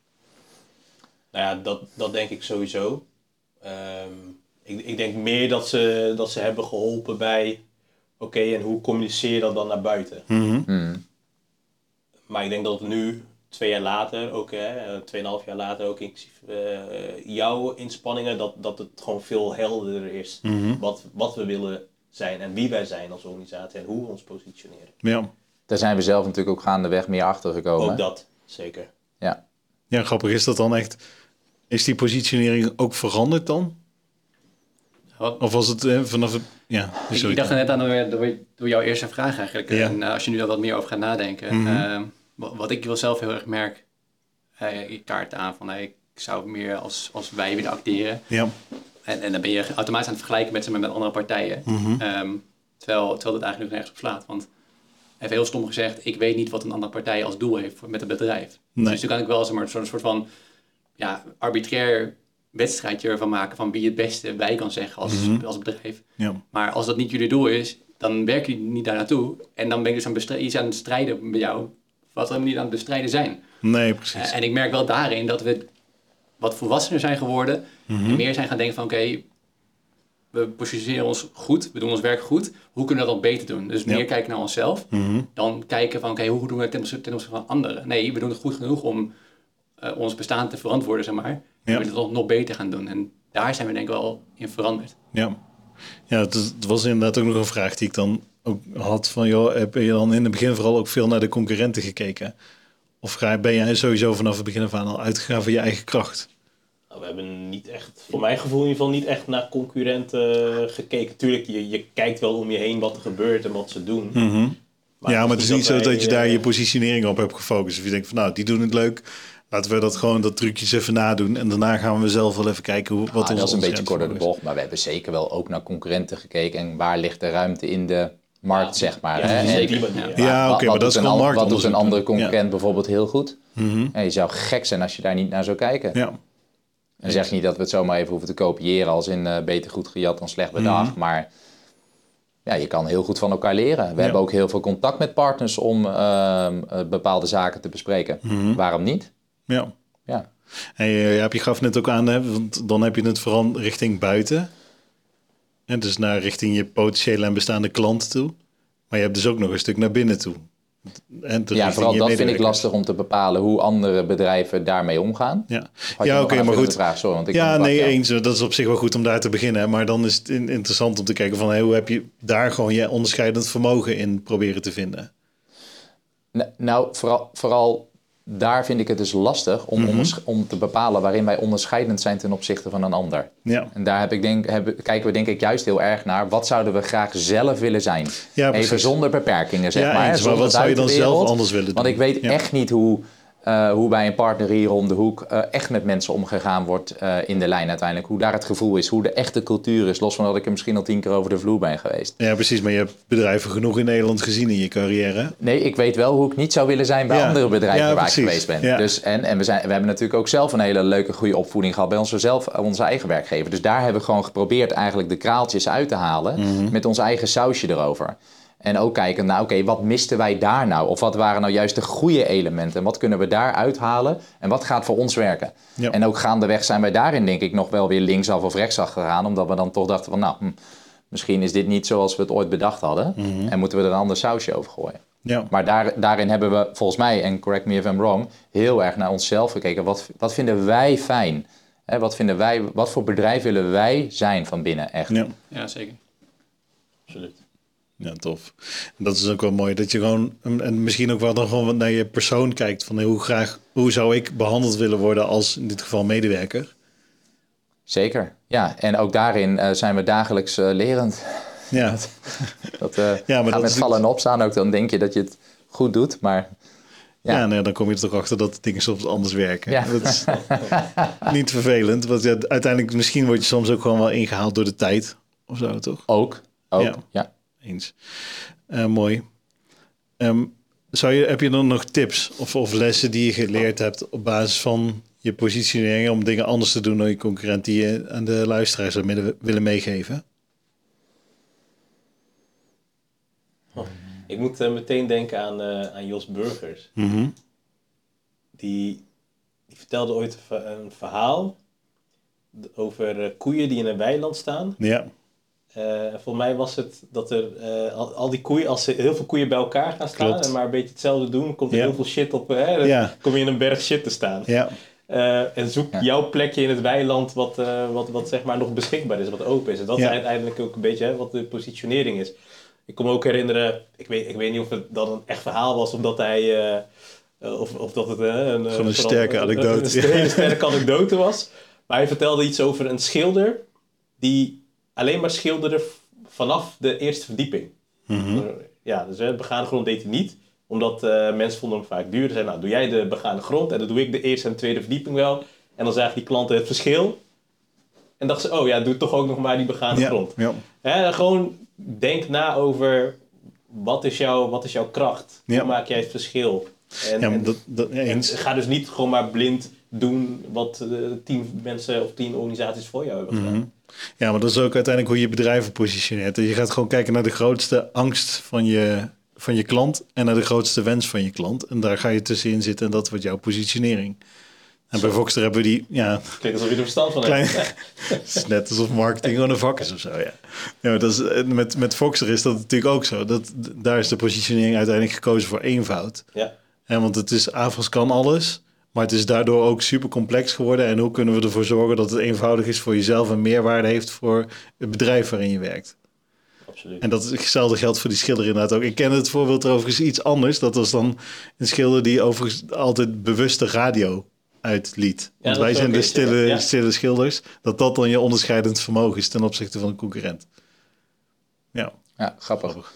Nou ja, dat, dat denk ik sowieso. Ehm, ik, ik denk meer dat ze, dat ze hebben geholpen bij, oké, en hoe communiceer je dat dan naar buiten? Mhm. Hmm. Maar ik denk dat het nu, twee jaar later, ook hè, tweeënhalf jaar later, ook inclusief eh, jouw inspanningen, dat, dat het gewoon veel helderder is Mhm. wat, wat we willen zijn en wie wij zijn als organisatie en hoe we ons positioneren. Ja. Daar zijn we zelf natuurlijk ook gaandeweg meer achter gekomen. Ook dat, zeker. Ja. ja, grappig is dat dan echt. Is die positionering ook veranderd dan? Wat- Of was het eh, vanaf het. Ja, Ik, sorry. ik dacht er net aan door, door, door jouw eerste vraag eigenlijk. Ja. En eh, als je nu daar wat meer over gaat nadenken. Mhm. eh, wat, wat ik wel zelf heel erg merk, eh, ik kaart aan van hey, ik zou meer als, als wij willen acteren. Ja. En, en dan ben je automatisch aan het vergelijken met, met andere partijen. Mhm. Ehm, terwijl, terwijl dat eigenlijk nog nergens op slaat. Want even heel stom gezegd, ik weet niet wat een andere partij als doel heeft met het bedrijf. Nee. Dus dan kan ik wel zo'n soort van ja, arbitrair wedstrijdje ervan maken van wie het beste bij kan zeggen als, Mhm. als bedrijf. Ja. Maar als dat niet jullie doel is, dan werken jullie niet daar naartoe. En dan ben ik dus aan, iets aan het strijden bij jou, wat we niet aan het bestrijden zijn. Nee, precies. Eh, en ik merk wel daarin dat we wat volwassener zijn geworden. Mhm. En meer zijn gaan denken van oké, we positioneren ons goed, we doen ons werk goed. Hoe kunnen we dat dan beter doen? Dus Ja. meer kijken naar onszelf. Mhm. Dan kijken van oké, hoe doen we het ten opzichte, ten opzichte van anderen? Nee, we doen het goed genoeg om eh, ons bestaan te verantwoorden, zeg maar. Ja. we het nog, nog beter gaan doen. En daar zijn we denk ik wel in veranderd. Ja, ja het was inderdaad ook nog een vraag die ik dan ook had van, joh, heb je dan in het begin vooral ook veel naar de concurrenten gekeken? Of ga, ben jij sowieso vanaf het begin af aan al uitgegaan van je eigen kracht? Nou, we hebben niet echt, voor mijn gevoel in ieder geval, niet echt naar concurrenten eh, gekeken. Tuurlijk, je, je kijkt wel om je heen wat er gebeurt en wat ze doen. ja, maar het is niet zo wij, dat je daar eh, je positionering op hebt gefocust. Of je denkt van, nou, die doen het leuk. Laten we dat gewoon, dat trucjes even nadoen. En daarna gaan we zelf wel even kijken hoe, wat Ah, ons dat is een beetje korter de bocht, maar we hebben zeker wel ook naar concurrenten gekeken en waar ligt de ruimte in de markt, Ja, zeg maar. ja, hè? En-. Ja, Wa- oké, wat maar dat is doet een an- Wat doet een andere Ja. concurrent bijvoorbeeld heel goed? Mhm. Ja, je zou gek zijn als je daar niet naar zou kijken. Ja, En zeg niet dat we het zomaar even hoeven te kopiëren als in eh, beter goed gejat dan slecht bedacht. Mhm. Maar ja, je kan heel goed van elkaar leren. We hebben ook heel veel contact met partners om ehm, eh, bepaalde zaken te bespreken. Mhm. Waarom niet? ja. Ja. En je, je, je gaf net ook aan, hè, want dan heb je het vooral richting buiten. En dus naar richting je potentiële en bestaande klanten toe. Maar je hebt dus ook nog een stuk naar binnen toe. En ja, vooral dat vind ik lastig om te bepalen hoe andere bedrijven daarmee omgaan. Ja, Had ja oké, maar goed. Vraag? Sorry, want ik Ja, nee, jou. eens. Dat is op zich wel goed om daar te beginnen. Maar dan is het in- interessant om te kijken van... Hey, hoe heb je daar gewoon je onderscheidend vermogen in proberen te vinden? Nou, vooral, vooral daar vind ik het dus lastig om, Mhm. om te bepalen waarin wij onderscheidend zijn ten opzichte van een ander. Ja, En daar heb ik denk, heb, kijken we denk ik juist heel erg naar wat zouden we graag zelf willen zijn. Ja, Even zonder beperkingen, zeg Ja, maar. hè. Maar wat zou je dan zelf anders willen Want doen? ik weet echt niet hoe, eh, hoe bij een partner hier om de hoek eh, echt met mensen omgegaan wordt eh, in de lijn uiteindelijk. Hoe daar het gevoel is, hoe de echte cultuur is. Los van dat ik er misschien al tien keer over de vloer ben geweest. ja, precies. Maar je hebt bedrijven genoeg in Nederland gezien in je carrière. Nee, ik weet wel hoe ik niet zou willen zijn bij Ja. andere bedrijven Ja, waar precies. ik geweest ben. Ja. Dus, en en we, zijn, we hebben natuurlijk ook zelf een hele leuke, goede opvoeding gehad bij onze, zelf, onze eigen werkgever. Dus daar hebben we gewoon geprobeerd eigenlijk de kraaltjes uit te halen Mhm. met ons eigen sausje erover. En ook kijken, nou oké, wat misten wij daar nou? Of wat waren nou juist de goede elementen? En wat kunnen we daar uithalen? En wat gaat voor ons werken? Ja. En ook gaandeweg zijn wij daarin denk ik nog wel weer linksaf of rechtsaf gegaan. Omdat we dan toch dachten van, nou, hm, misschien is dit niet zoals we het ooit bedacht hadden. Mhm. En moeten we er een ander sausje over gooien. Ja. Maar daar, daarin hebben we volgens mij, en correct me if I'm wrong, heel erg naar onszelf gekeken. Wat, wat vinden wij fijn? Hè, wat, vinden wij, wat voor bedrijf willen wij zijn van binnen echt? Ja. Ja, zeker. Absoluut. Ja, tof. Dat is ook wel mooi, dat je gewoon, en en misschien ook wel dan gewoon naar je persoon kijkt, van hoe graag, hoe zou ik behandeld willen worden als in dit geval medewerker? Zeker, ja. En ook daarin eh, zijn we dagelijks eh, lerend. Ja, Dat eh Ja, maar dat met vallen en opstaan ook. Dan denk je dat je het goed doet, maar ja. Ja. nee, dan kom je er toch achter dat dingen soms anders werken. Ja. Dat is niet vervelend, want ja, uiteindelijk misschien word je soms ook gewoon wel ingehaald door de tijd of zo, toch? ook. ook Ja. Eens. Eh, mooi. Ehm, zou je, heb je dan nog tips of, of lessen die je geleerd hebt op basis van je positionering om dingen anders te doen dan je concurrent die je aan de luisteraars zou willen meegeven? Ik moet eh, meteen denken aan, eh, aan Jos Burgers. Mhm. Die, die vertelde ooit een, ver- een verhaal over koeien die in een weiland staan. Ja, Eh, volgens mij was het dat er eh, al, al die koeien, als ze heel veel koeien bij elkaar gaan staan Klopt. en maar een beetje hetzelfde doen, komt er Ja. heel veel shit op. Hè? Dan Ja. kom je in een berg shit te staan. ja, Eh, en zoek Ja. jouw plekje in het weiland wat, eh, wat, wat zeg maar nog beschikbaar is, wat open is. En dat Ja. is uiteindelijk ook een beetje hè, wat de positionering is. Ik kon me ook herinneren, ik weet, ik weet niet of het dan een echt verhaal was, omdat hij, of, of dat het een, Gewoon een sterke anekdote. Een, een hele sterke anekdote was. Maar hij vertelde iets over een schilder die alleen maar schilderde v- vanaf de eerste verdieping. Mhm. Ja, dus hè, begane grond deed hij niet. Omdat eh, mensen vonden hem vaak duur. Ze zeiden, nou doe jij de begane grond en dan doe ik de eerste en tweede verdieping wel. En dan zagen die klanten het verschil. En dachten ze, oh ja, doe toch ook nog maar die begane ja, grond. ja. Hè, gewoon denk na over wat is, jouw, wat is jouw kracht? Ja. Hoe maak jij het verschil? En, ja dat, dat, ja, en eens. ga dus niet gewoon maar blind doen wat eh, tien mensen of tien organisaties voor jou hebben gedaan. Mhm. Ja, maar dat is ook uiteindelijk hoe je bedrijven positioneert. Je gaat gewoon kijken naar de grootste angst van je, van je klant en naar de grootste wens van je klant. En daar ga je tussenin zitten en dat wordt jouw positionering. En bij Voxter hebben we die, ja, Klinkt alsof je er verstand van Klein, hebt. het is net alsof marketing gewoon een vak is of zo, ja. ja dat is, eh, met, met is dat natuurlijk ook zo. Dat, daar is de positionering uiteindelijk gekozen voor eenvoud. Ja. En want het is, AFAS kan alles, maar het is daardoor ook super complex geworden. En hoe kunnen we ervoor zorgen dat het eenvoudig is voor jezelf en meerwaarde heeft voor het bedrijf waarin je werkt. Absoluut. En dat is hetzelfde geldt voor die schilder inderdaad ook. Ik ken het voorbeeld overigens iets anders. Dat was dan een schilder die overigens altijd bewust de radio uitliet. Want wij zijn de stille, ja. stille schilders. Dat dat dan je onderscheidend vermogen is ten opzichte van een concurrent. Ja, Ja, grappig.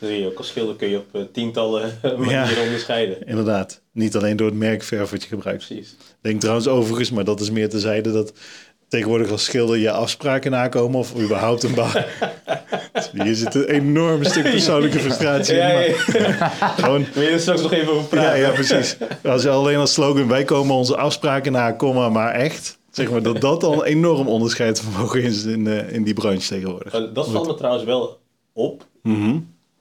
Zie je, ook als schilder kun je op eh, tientallen manieren Ja. onderscheiden. inderdaad. Niet alleen door het merkverf wat je gebruikt. Precies. Ik denk trouwens overigens, maar dat is meer terzijde, dat tegenwoordig als schilder je afspraken nakomen of überhaupt een baan. Hier zit een enorm stuk persoonlijke frustratie in. Ja, ja, Gewoon Wil je er straks nog even over praten? Ja, ja, precies. Als je alleen als slogan, wij komen onze afspraken na, komma, maar echt. Zeg maar dat dat al een enorm onderscheidsvermogen is in, eh, in die branche tegenwoordig. Eh, Dat valt me trouwens wel op Mhm.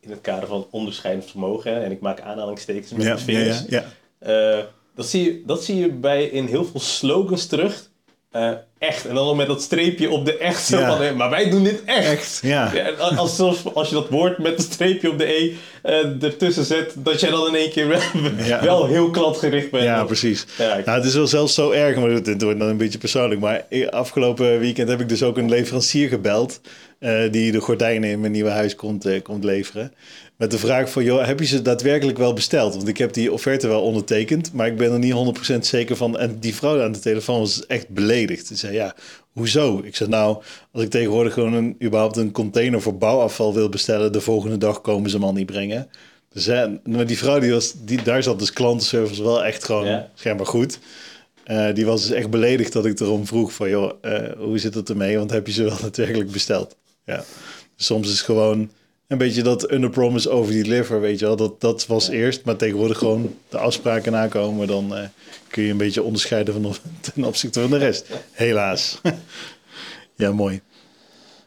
In het kader van onderscheidend vermogen. En ik maak aanhalingstekens met ja, vingers. ja, ja. Eh, dat, zie je, dat zie je bij in heel veel slogans terug. Eh, echt. En dan met dat streepje op de echt. Zo Ja. van, maar wij doen dit echt. Echt, ja. Ja, en als, je dat woord met een streepje op de E eh, ertussen zet, dat jij dan in één keer wel, wel heel klantgericht bent. Ja, precies. Ik- Nou, het is wel zelfs zo erg, maar het wordt dan een beetje persoonlijk. Maar afgelopen weekend heb ik dus ook een leverancier gebeld. Eh, die de gordijnen in mijn nieuwe huis komt, eh, komt leveren. Met de vraag van, joh, heb je ze daadwerkelijk wel besteld? Want ik heb die offerte wel ondertekend, maar ik ben er niet 100% zeker van. En die vrouw aan de telefoon was echt beledigd. Ze zei, ja, hoezo? Ik zei, nou, als ik tegenwoordig gewoon een, überhaupt een container voor bouwafval wil bestellen, de volgende dag komen ze hem al niet brengen. Dus hè, maar die vrouw, die was, die, daar zat dus klantenservice wel echt gewoon Ja. schijnbaar goed. Eh, die was dus echt beledigd dat ik erom vroeg van, joh, hoe zit het ermee? Want heb je ze wel daadwerkelijk besteld? Ja. Soms is gewoon een beetje dat under promise over deliver, weet je wel. Dat, dat was eerst, maar tegenwoordig gewoon de afspraken nakomen. Dan eh, kun je een beetje onderscheiden van, ten opzichte van de rest. Helaas. ja, mooi.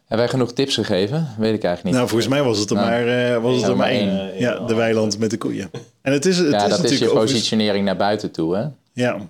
Hebben wij genoeg tips gegeven? Weet ik eigenlijk niet. Nou, volgens mij was het er Nou, maar, eh, was het er maar één. één. Ja, de weiland met de koeien. En het is, het ja, is dat is natuurlijk je overigens- positionering naar buiten toe. Hè? Ja,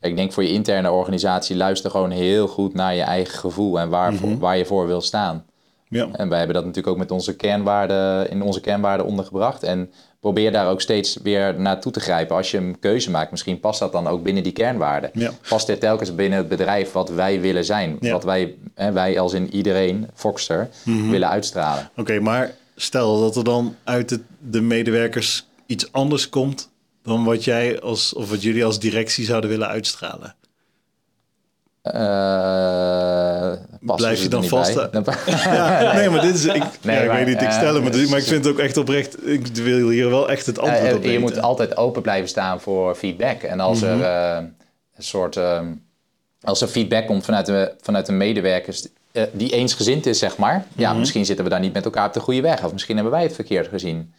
ik denk voor je interne organisatie luister gewoon heel goed naar je eigen gevoel en waar, Mhm. waar je voor wil staan. Ja. En wij hebben dat natuurlijk ook met onze kernwaarden, in onze kernwaarden ondergebracht. En probeer daar ook steeds weer naartoe te grijpen. Als je een keuze maakt, misschien past dat dan ook binnen die kernwaarden. Ja. Past dit telkens binnen het bedrijf wat wij willen zijn. Ja. Wat wij, hè, wij als in iedereen, Foxter, Mhm. willen uitstralen. Oké, maar stel dat er dan uit de medewerkers iets anders komt dan wat jij als of wat jullie als directie zouden willen uitstralen. Eh, Blijf je dan vast- Ja, nee, maar dit is ik, Nee, ja, ik maar, weet niet, ik eh, stel het, maar, dus- maar ik vind het ook echt oprecht. Ik wil hier wel echt het antwoord Eh, op je weten. moet altijd open blijven staan voor feedback. En als Mhm. er eh, een soort. als er feedback komt vanuit de, vanuit de medewerkers. die eensgezind is, zeg maar. Ja, Mhm. misschien zitten we daar niet met elkaar op de goede weg. Of misschien hebben wij het verkeerd gezien.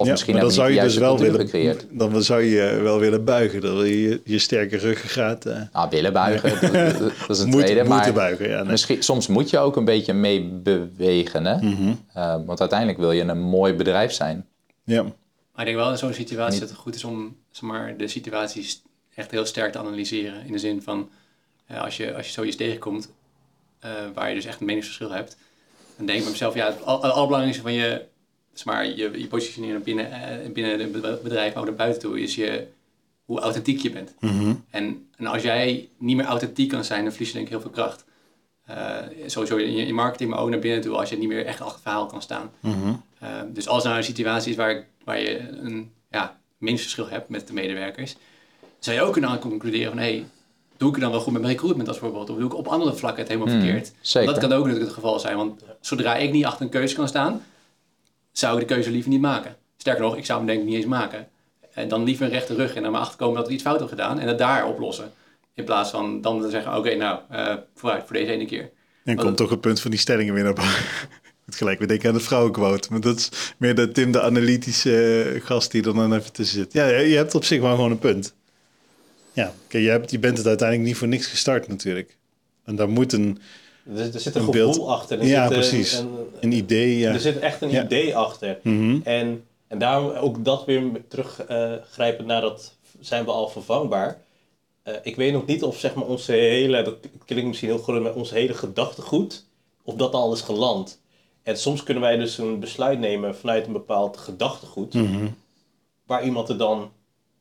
Of Ja, misschien maar dan zou je dus wel willen, gecreëerd. dan zou je wel willen buigen. Dan wil je je, je sterke ruggengraat eh Ah, willen buigen, dat, dat- dat is een moet, tweede. moeten Maar buigen. Ja, nee. misschien, soms moet je ook een beetje mee bewegen. Hè? Mhm. Eh, want uiteindelijk wil je een mooi bedrijf zijn. ja. Maar ik denk wel in zo'n situatie Niet- dat het goed is om zeg maar, de situaties echt heel sterk te analyseren. In de zin van, eh, als, je, als je zoiets tegenkomt, eh, waar je dus echt een meningsverschil hebt, dan denk ik bij mezelf, ja, het allerbelangrijkste van je, zeg maar, je, je positioneren binnen, eh, binnen het be- bedrijf, ook naar buiten toe, is je, hoe authentiek je bent. Mhm. En, en als jij niet meer authentiek kan zijn, dan verlies je denk ik heel veel kracht. Eh, sowieso in je, in je marketing, maar ook naar binnen toe, als je niet meer echt achter het verhaal kan staan. Mhm. Uh, dus als er nou een situatie is waar, waar je een ja, meningsverschil hebt met de medewerkers, zou je ook kunnen concluderen van, hey, doe ik het dan wel goed met mijn recruitment als voorbeeld? Of doe ik op andere vlakken het helemaal Hmm, verkeerd? zeker. Dat kan ook natuurlijk het geval zijn, want zodra ik niet achter een keuze kan staan, zou ik de keuze liever niet maken. Sterker nog, ik zou hem denk ik niet eens maken. En dan liever een rechte rug en er maar achter komen dat we iets fout hebben gedaan en het daar oplossen. In plaats van dan te zeggen, oké, nou, eh, vooruit voor deze ene keer. Dan komt toch het punt van die stellingen weer naar boven. Het gelijk, we denken aan de vrouwenquote. Maar dat is meer de Tim, de analytische eh, gast die er dan even tussen zit. Ja, je hebt op zich wel gewoon een punt. Ja, kijk, je, hebt, je bent het uiteindelijk niet voor niks gestart natuurlijk. En daar moet een, Er, er zit een, Een gevoel beeld. achter. Er Ja, zit een- precies. een- een idee. Ja. Er zit echt een Ja. idee achter. Mhm. En, en daarom ook dat weer teruggrijpend naar dat zijn we al vervangbaar. Eh, ik weet nog niet of zeg maar onze hele, dat klinkt misschien heel groot, maar ons hele gedachtegoed, of dat al is geland. En soms kunnen wij dus een besluit nemen vanuit een bepaald gedachtegoed, Mhm. waar iemand het dan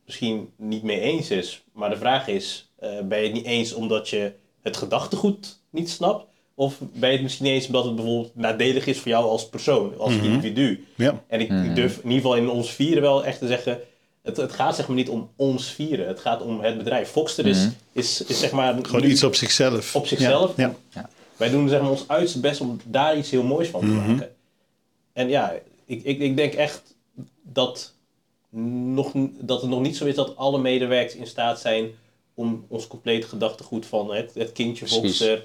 misschien niet mee eens is. Maar de vraag is, eh, ben je het niet eens omdat je het gedachtegoed niet snapt? Of ben je het misschien niet eens omdat het bijvoorbeeld nadelig is voor jou als persoon, als Mhm. individu? Ja. En ik, ik durf in ieder geval in ons vieren wel echt te zeggen... Het, het gaat zeg maar niet om ons vieren. Het gaat om het bedrijf. Foxter is, Mhm. is, is zeg maar... Gewoon nu iets op zichzelf. op zichzelf. Ja. ja. Wij doen zeg maar ons uiterste best om daar iets heel moois van te Mhm. maken. En ja, ik, ik, ik denk echt dat, nog, dat het nog niet zo is dat alle medewerkers in staat zijn... om ons complete gedachtegoed van het, het kindje Precies. Foxter...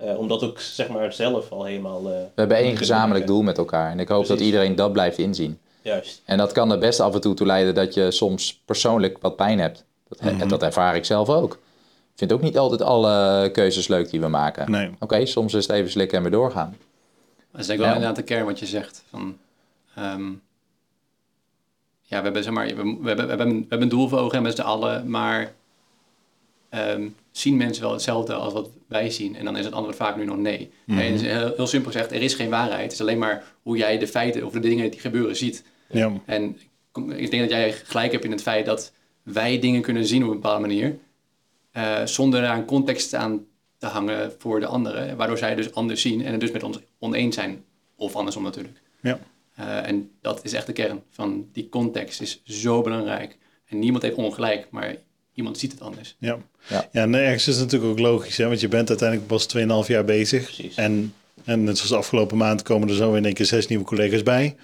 eh, om dat ook zeg maar zelf al helemaal... eh, We hebben één gezamenlijk doel met elkaar. En ik hoop dat iedereen dat blijft inzien. Juist. En dat kan er best af en toe toe leiden dat je soms persoonlijk wat pijn hebt. Dat, Mhm. en dat ervaar ik zelf ook. Ik vind ook niet altijd alle keuzes leuk die we maken. Nee. Oké, soms is het even slikken en weer doorgaan. Dat is denk ik wel Ja. inderdaad de kern wat je zegt. Van, ehm, ja, we hebben, zeg maar, we, we hebben, we, hebben, een- we hebben een doel voor ogen met z'n allen, maar ehm, zien mensen wel hetzelfde als wat wij zien? En dan is het antwoord vaak nu nog nee. Mhm. En is heel, heel simpel gezegd, er is geen waarheid. Het is alleen maar hoe jij de feiten of de dingen die gebeuren ziet. Ja. En ik denk dat jij gelijk hebt in het feit dat wij dingen kunnen zien op een bepaalde manier, eh, zonder daar een context aan te hangen voor de anderen, waardoor zij dus anders zien en het dus met ons oneens zijn, of andersom natuurlijk. Ja. Eh, en dat is echt de kern van die context is zo belangrijk. En niemand heeft ongelijk, maar iemand ziet het anders. Ja. Ja. Ja, en ergens is het natuurlijk ook logisch, hè? want je bent uiteindelijk pas 2,5 jaar bezig. Precies. En, en net zoals afgelopen maand komen er zo in één keer zes nieuwe collega's bij.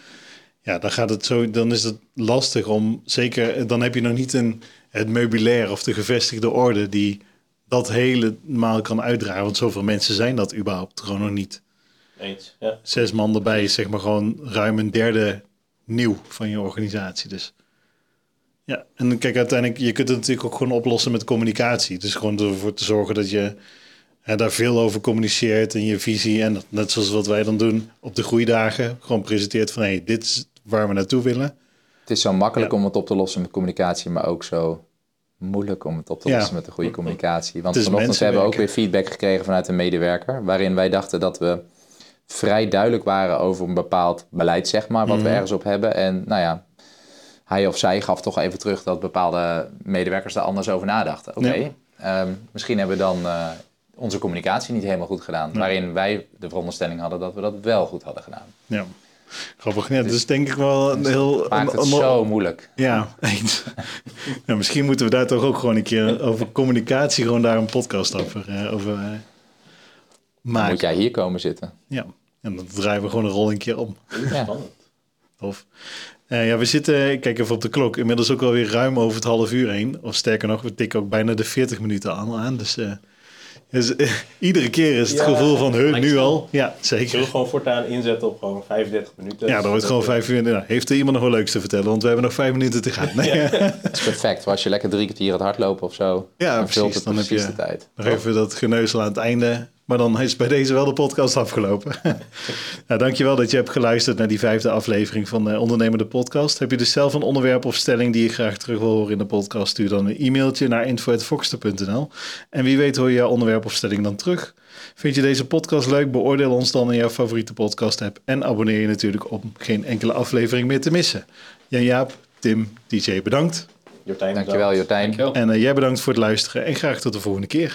Ja, dan, gaat het zo, dan is het lastig om, zeker, dan heb je nog niet een, het meubilair of de gevestigde orde die dat helemaal kan uitdragen. Want zoveel mensen zijn dat überhaupt gewoon nog niet. Eens. Ja. Zes man erbij is zeg maar gewoon ruim een derde nieuw van je organisatie. Dus ja, en kijk, uiteindelijk, je kunt het natuurlijk ook gewoon oplossen met communicatie. Dus gewoon ervoor te zorgen dat je hè, daar veel over communiceert en je visie. En net zoals wat wij dan doen op de groeidagen, gewoon presenteert van hé, hey, dit is waar we naartoe willen. Het is zo makkelijk Ja. om het op te lossen met communicatie, maar ook zo moeilijk om het op te Ja. lossen met een goede communicatie. Want vanochtend hebben we ook weer feedback gekregen vanuit een medewerker, waarin wij dachten dat we vrij duidelijk waren over een bepaald beleid, zeg maar, wat we ergens op hebben. En nou ja, hij of zij gaf toch even terug dat bepaalde medewerkers daar anders over nadachten. Oké, Ja. ehm, misschien hebben we dan eh, onze communicatie niet helemaal goed gedaan. Waarin wij de veronderstelling hadden dat we dat wel goed hadden gedaan. Ja. Grappig. Ja, dat is denk ik wel een heel... Maakt het zo moeilijk. Ja, eens. ja, misschien moeten we daar toch ook gewoon een keer over communicatie gewoon daar een podcast over, eh, over eh, Dan maken. moet jij hier komen zitten. Ja, en dan draaien we gewoon een rol een keer om. Ja. Spannend. Tof. Eh, ja, we zitten, ik kijk even op de klok, inmiddels ook alweer ruim over het half uur heen. Of sterker nog, we tikken ook bijna de 40 minuten aan. aan dus eh, dus, iedere keer is het Ja, gevoel van, lijkt nu al? Ja, Zullen we zeker. gewoon voortaan inzetten op gewoon 35 minuten? Ja, dan wordt gewoon vijf uur. Nou, heeft er iemand nog wel leuks te vertellen? Want we hebben nog vijf minuten te gaan. Nee, Dat is perfect. Als je lekker drie kwartier gaat hardlopen of zo, Ja, dan vult precies. het Dan heb je- de tijd. Nog even dat geneuzel aan het einde. Maar dan is bij deze wel de podcast afgelopen. nou, dankjewel dat je hebt geluisterd naar die vijfde aflevering van de Ondernemende Podcast. Heb je dus zelf een onderwerp of stelling die je graag terug wil horen in de podcast? Stuur dan een e-mailtje naar info.foxter.nl. En wie weet hoor je jouw onderwerp of stelling dan terug. Vind je deze podcast leuk? Beoordeel ons dan in jouw favoriete podcast app. En abonneer je natuurlijk om geen enkele aflevering meer te missen. Jan Jaap, Tim, DJ bedankt. Jortijn, Dankjewel Jotijn. Dankjewel. En eh, jij bedankt voor het luisteren en graag tot de volgende keer.